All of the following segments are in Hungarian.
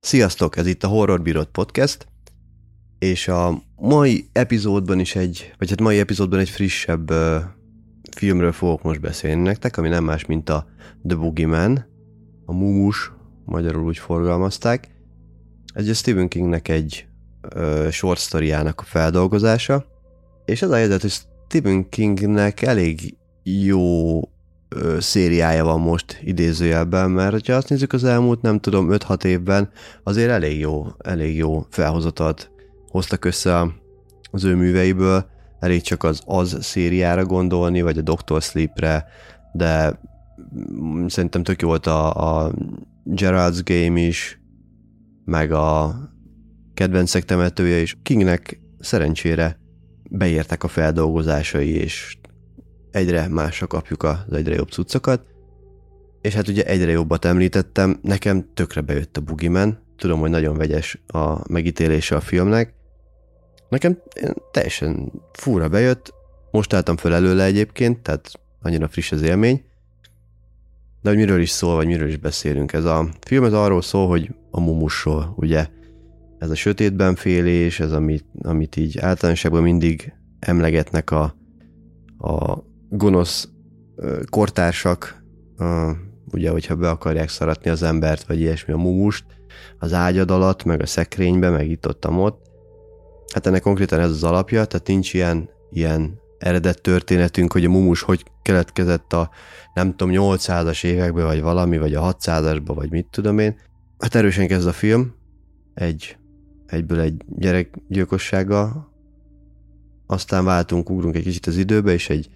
Sziasztok, ez itt a Horror Bírod Podcast, és a mai epizódban is egy, vagy hát mai epizódban egy frissebb uh, filmről fogok most beszélni nektek, ami nem más, mint a The Boogeyman, a Mumus, magyarul úgy forgalmazták. Ez a Stephen Kingnek egy uh, short storyának a feldolgozása, és ez a helyzet, hogy Stephen Kingnek elég jó ö, szériája van most idézőjelben, mert ha azt nézzük az elmúlt, nem tudom, 5-6 évben azért elég jó, elég jó felhozatot hoztak össze az ő műveiből, elég csak az az szériára gondolni, vagy a Doctor Sleepre, de szerintem tök jó volt a, a Gerald's Game is, meg a kedvencek temetője is. Kingnek szerencsére beértek a feldolgozásai, és egyre másra kapjuk az egyre jobb cuccokat. És hát ugye egyre jobbat említettem, nekem tökre bejött a Boogeyman, tudom, hogy nagyon vegyes a megítélése a filmnek. Nekem teljesen fura bejött, most álltam föl előle egyébként, tehát annyira friss az élmény. De hogy miről is szól, vagy miről is beszélünk. Ez a film ez arról szól, hogy a mumusról, ugye ez a sötétben félés, ez amit, amit így általánosságban mindig emlegetnek a, a gonosz kortársak, ugye, hogyha be akarják szaratni az embert, vagy ilyesmi a mumust, az ágyad alatt, meg a szekrénybe, meg itt ott, ott. Hát ennek konkrétan ez az alapja, tehát nincs ilyen, ilyen eredet történetünk, hogy a mumus hogy keletkezett a nem tudom, 800-as években, vagy valami, vagy a 600-asban, vagy mit tudom én. Hát erősen kezd a film, egy, egyből egy gyerekgyilkossággal, aztán váltunk, ugrunk egy kicsit az időbe, és egy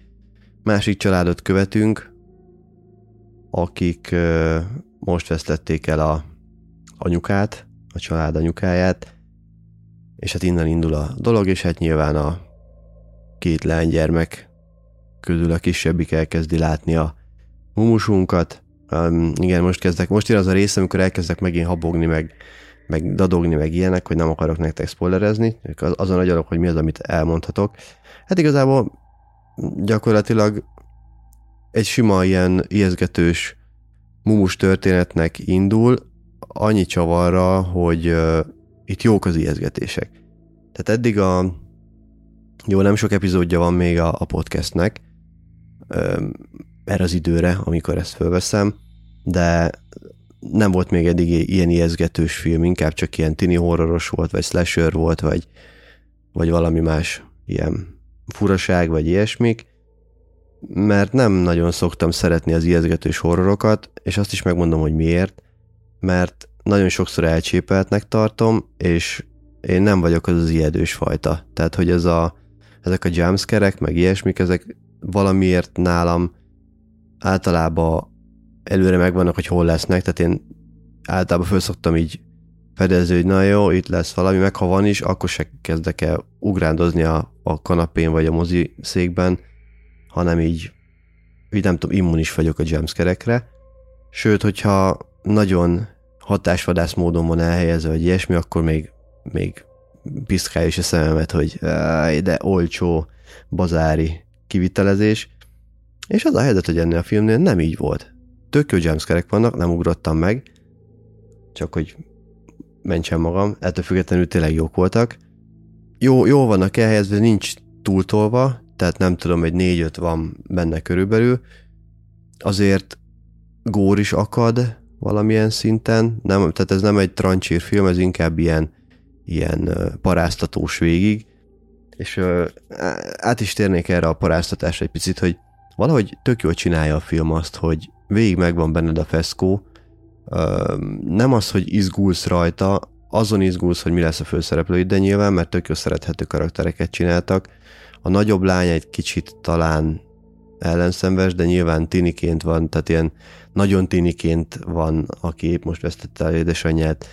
másik családot követünk, akik most vesztették el a anyukát, a család anyukáját, és hát innen indul a dolog, és hát nyilván a két lánygyermek közül a kisebbik elkezdi látni a mumusunkat. Um, igen, most kezdek, most jön az a rész, amikor elkezdek megint habogni, meg, meg dadogni, meg ilyenek, hogy nem akarok nektek spoilerezni, azon agyalok, hogy mi az, amit elmondhatok. Hát igazából gyakorlatilag egy sima ilyen ijeszgetős mumus történetnek indul, annyi csavarra, hogy uh, itt jók az ijeszgetések. Tehát eddig a jó, nem sok epizódja van még a, a podcastnek, um, erre az időre, amikor ezt fölveszem, de nem volt még eddig ilyen ijeszgetős film, inkább csak ilyen tini horroros volt, vagy slasher volt, vagy, vagy valami más ilyen furaság, vagy ilyesmik, mert nem nagyon szoktam szeretni az ijeszgetős horrorokat, és azt is megmondom, hogy miért, mert nagyon sokszor elcsépeltnek tartom, és én nem vagyok az az ijedős fajta. Tehát, hogy ez a, ezek a jumpscare meg ilyesmik, ezek valamiért nálam általában előre megvannak, hogy hol lesznek, tehát én általában föl így fedezni, hogy na jó, itt lesz valami, meg ha van is, akkor se kezdek el ugrándozni a, a kanapén vagy a mozi székben, hanem így, így nem tudom, immunis vagyok a jumpscare Sőt, hogyha nagyon hatásvadász módon van elhelyezve, vagy ilyesmi, akkor még, még piszkálja is a szememet, hogy de olcsó, bazári kivitelezés. És az a helyzet, hogy ennél a filmnél nem így volt. Tök jó jumpscare vannak, nem ugrottam meg, csak hogy mentsem magam, ettől függetlenül tényleg jók voltak. Jó, jó vannak elhelyezve, nincs túltolva, tehát nem tudom, egy négy-öt van benne körülbelül. Azért gór is akad valamilyen szinten, nem, tehát ez nem egy trancsír film, ez inkább ilyen, ilyen paráztatós végig, és át is térnék erre a paráztatásra egy picit, hogy valahogy tök jól csinálja a film azt, hogy végig megvan benned a feszkó, nem az, hogy izgulsz rajta, azon izgulsz, hogy mi lesz a főszereplő, de nyilván, mert tök jó szerethető karaktereket csináltak. A nagyobb lány egy kicsit talán ellenszenves, de nyilván tiniként van, tehát ilyen nagyon tiniként van, aki épp most vesztette el édesanyját,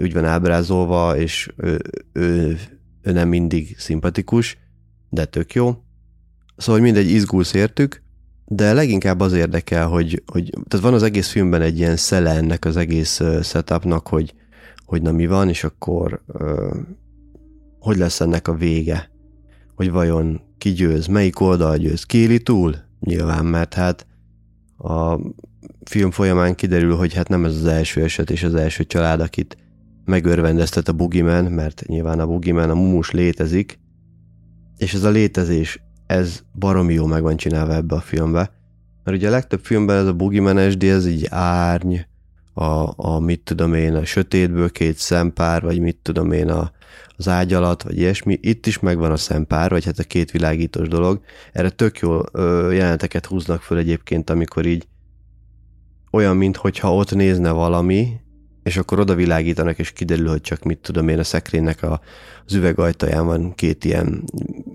úgy van ábrázolva, és ő, ő, ő nem mindig szimpatikus, de tök jó. Szóval mindegy, izgulsz értük, de leginkább az érdekel, hogy, hogy tehát van az egész filmben egy ilyen szele ennek az egész setupnak, hogy, hogy na mi van, és akkor hogy lesz ennek a vége, hogy vajon ki győz, melyik oldal győz, kéli túl? Nyilván, mert hát a film folyamán kiderül, hogy hát nem ez az első eset és az első család, akit megörvendeztet a Boogeyman, mert nyilván a Boogeyman, a mumus létezik, és ez a létezés, ez baromi jó meg van csinálva ebbe a filmbe. Mert ugye a legtöbb filmben ez a SD, ez így árny, a, a mit tudom én, a sötétből két szempár, vagy mit tudom én, a, az ágy alatt, vagy ilyesmi. Itt is megvan a szempár, vagy hát a két világítós dolog. Erre tök jó ö, jeleneteket húznak föl egyébként, amikor így olyan, mintha ott nézne valami, és akkor oda világítanak, és kiderül, hogy csak mit tudom én, a szekrénynek a, az üvegajtaján van két ilyen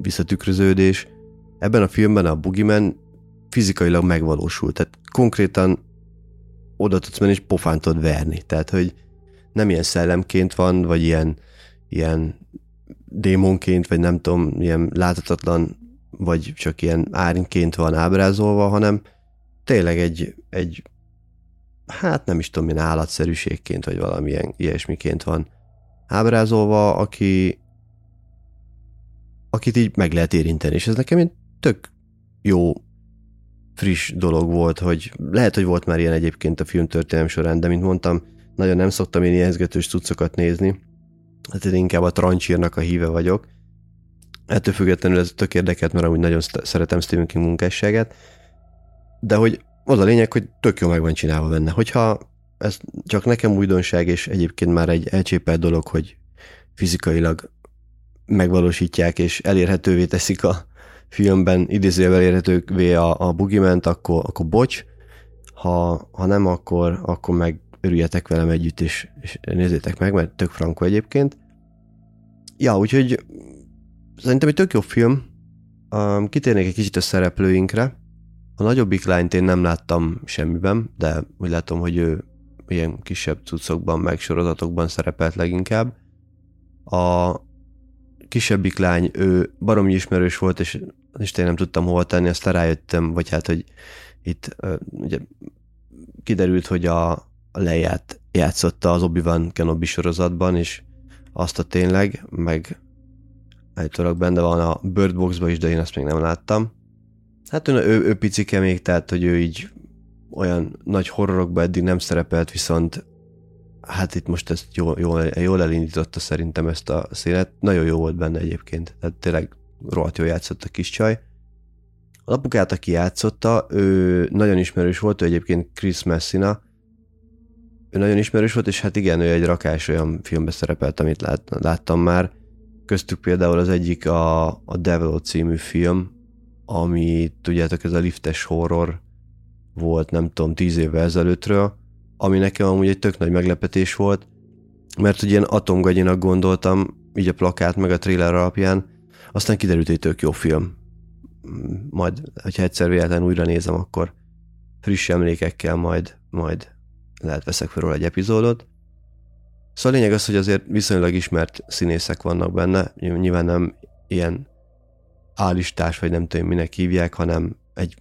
visszatükröződés. Ebben a filmben a Boogeyman fizikailag megvalósult, tehát konkrétan oda tudsz menni, és pofán tudod verni. Tehát, hogy nem ilyen szellemként van, vagy ilyen, ilyen démonként, vagy nem tudom, ilyen láthatatlan, vagy csak ilyen árnyként van ábrázolva, hanem tényleg egy, egy hát nem is tudom, milyen állatszerűségként, vagy valamilyen ilyesmiként van ábrázolva, aki akit így meg lehet érinteni, és ez nekem egy tök jó friss dolog volt, hogy lehet, hogy volt már ilyen egyébként a film történelem során, de mint mondtam, nagyon nem szoktam én ijeszgetős cuccokat nézni, hát én inkább a trancsírnak a híve vagyok. Ettől függetlenül ez tök érdekelt, mert amúgy nagyon szeretem Stephen King munkásságát, de hogy az a lényeg, hogy tök jó meg van csinálva benne. Hogyha ez csak nekem újdonság, és egyébként már egy elcsépelt dolog, hogy fizikailag megvalósítják, és elérhetővé teszik a filmben, idézőjelvel elérhetővé a, a bugiment, akkor, akkor bocs, ha, ha nem, akkor, akkor meg örüljetek velem együtt, és, és nézzétek meg, mert tök frankó egyébként. Ja, úgyhogy szerintem egy tök jó film. Um, kitérnék egy kicsit a szereplőinkre. A nagyobbik lányt én nem láttam semmiben, de úgy látom, hogy ő ilyen kisebb cuccokban, meg sorozatokban szerepelt leginkább. A kisebbik lány, ő baromi ismerős volt, és, és én nem tudtam hova tenni, aztán rájöttem, vagy hát, hogy itt ugye kiderült, hogy a, leját játszotta az Obi-Wan Kenobi sorozatban, és azt a tényleg, meg állítólag benne van a Bird Boxba is, de én azt még nem láttam. Hát ő, ő, ő picike még, tehát hogy ő így olyan nagy horrorokba eddig nem szerepelt, viszont hát itt most ezt jól, jól, jól elindította szerintem ezt a szélet. Nagyon jó volt benne egyébként, tehát tényleg rohadt jól játszott a kis csaj. A apukát, aki játszotta, ő nagyon ismerős volt, ő egyébként Chris Messina, ő nagyon ismerős volt, és hát igen, ő egy rakás olyan filmbe szerepelt, amit lát, láttam már. Köztük például az egyik a, a Devil című film, ami tudjátok, ez a liftes horror volt, nem tudom, tíz évvel ezelőttről, ami nekem amúgy egy tök nagy meglepetés volt, mert ugye én atomgagyinak gondoltam, így a plakát meg a trailer alapján, aztán kiderült, hogy tök jó film. Majd, hogyha egyszer véletlen újra nézem, akkor friss emlékekkel majd, majd lehet veszek fel róla egy epizódot. Szóval a lényeg az, hogy azért viszonylag ismert színészek vannak benne, nyilván nem ilyen A-listás, vagy nem tudom, minek hívják, hanem egy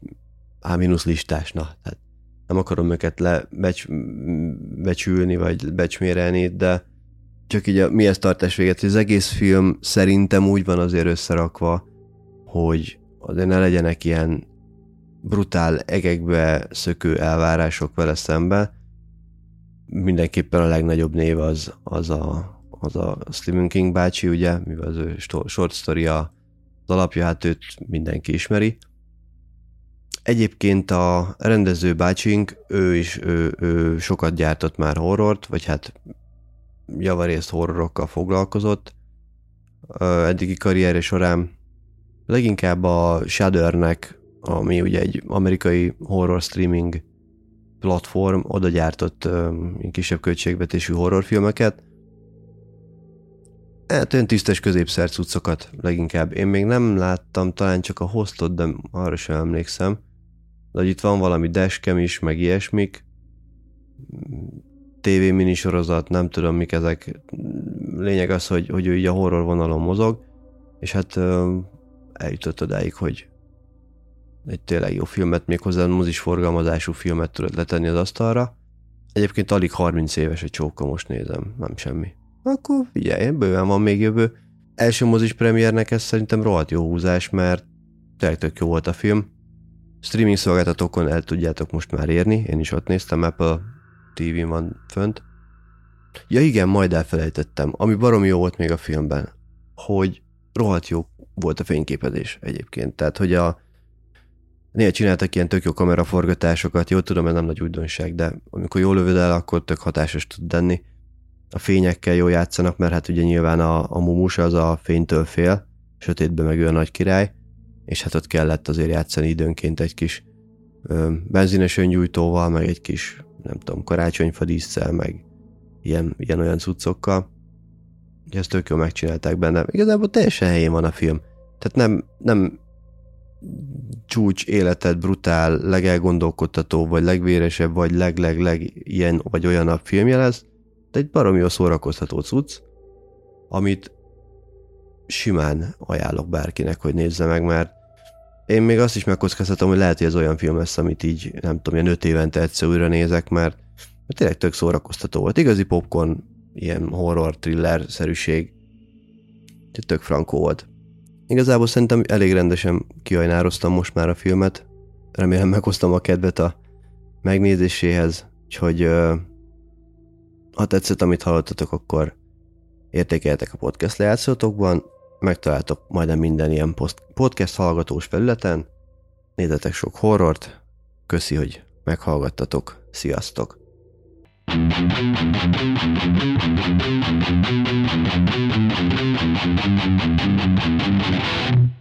A- listás, na, tehát nem akarom őket lebecsülni, vagy becsmérelni, de csak így a mihez tartás véget, hogy az egész film szerintem úgy van azért összerakva, hogy azért ne legyenek ilyen brutál egekbe szökő elvárások vele szembe. Mindenképpen a legnagyobb név az, az a, az a Stephen King bácsi, ugye, mivel az ő short story az alapja, hát őt mindenki ismeri. Egyébként a rendező bácsink, ő is ő, ő sokat gyártott már horrort, vagy hát javarészt horrorokkal foglalkozott eddigi karrierje során. Leginkább a Shuddernek, ami ugye egy amerikai horror streaming platform, oda gyártott kisebb költségvetésű horrorfilmeket. Hát olyan tisztes középszer cuccokat leginkább. Én még nem láttam, talán csak a hostot, de arra sem emlékszem de hogy itt van valami dashcam is, meg ilyesmik, TV minisorozat, nem tudom mik ezek. Lényeg az, hogy, hogy ő így a horror vonalon mozog, és hát eljutott odáig, hogy egy tényleg jó filmet, méghozzá mozis forgalmazású filmet tudod letenni az asztalra. Egyébként alig 30 éves a csóka, most nézem, nem semmi. Akkor figyelj, bőven van még jövő. Első mozis premiernek ez szerintem rohadt jó húzás, mert tényleg tök jó volt a film. Streaming szolgáltatókon el tudjátok most már érni, én is ott néztem, Apple TV van fönt. Ja igen, majd elfelejtettem, ami baromi jó volt még a filmben, hogy rohadt jó volt a fényképezés egyébként. Tehát, hogy a néha csináltak ilyen tök jó kameraforgatásokat, jó tudom, ez nem nagy újdonság, de amikor jól lövöd el, akkor tök hatásos tud lenni. A fényekkel jól játszanak, mert hát ugye nyilván a, a mumus az a fénytől fél, sötétben meg ő a nagy király, és hát ott kellett azért játszani időnként egy kis ö, benzines öngyújtóval, meg egy kis, nem tudom, karácsonyfadíszsel, meg ilyen, ilyen olyan cuccokkal. Ezt tök jól megcsinálták benne. Igazából teljesen helyén van a film. Tehát nem, nem csúcs életed, brutál, legelgondolkodtató, vagy legvéresebb, vagy leg-leg-leg ilyen, vagy olyan a filmje lesz, de egy baromi jó szórakoztató cucc, amit simán ajánlok bárkinek, hogy nézze meg, mert én még azt is megkockáztatom, hogy lehet, hogy ez olyan film lesz, amit így, nem tudom, ilyen öt évente egyszer újra nézek, mert, mert tényleg tök szórakoztató volt. Igazi popcorn, ilyen horror, thriller-szerűség. Tök frankó volt. Igazából szerintem elég rendesen kiajnároztam most már a filmet. Remélem meghoztam a kedvet a megnézéséhez, úgyhogy ha tetszett, amit hallottatok, akkor értékeljetek a podcast lejátszótokban, megtaláltok majdnem minden ilyen podcast hallgatós felületen. Nézzetek sok horrort, köszi, hogy meghallgattatok, sziasztok! Thank you.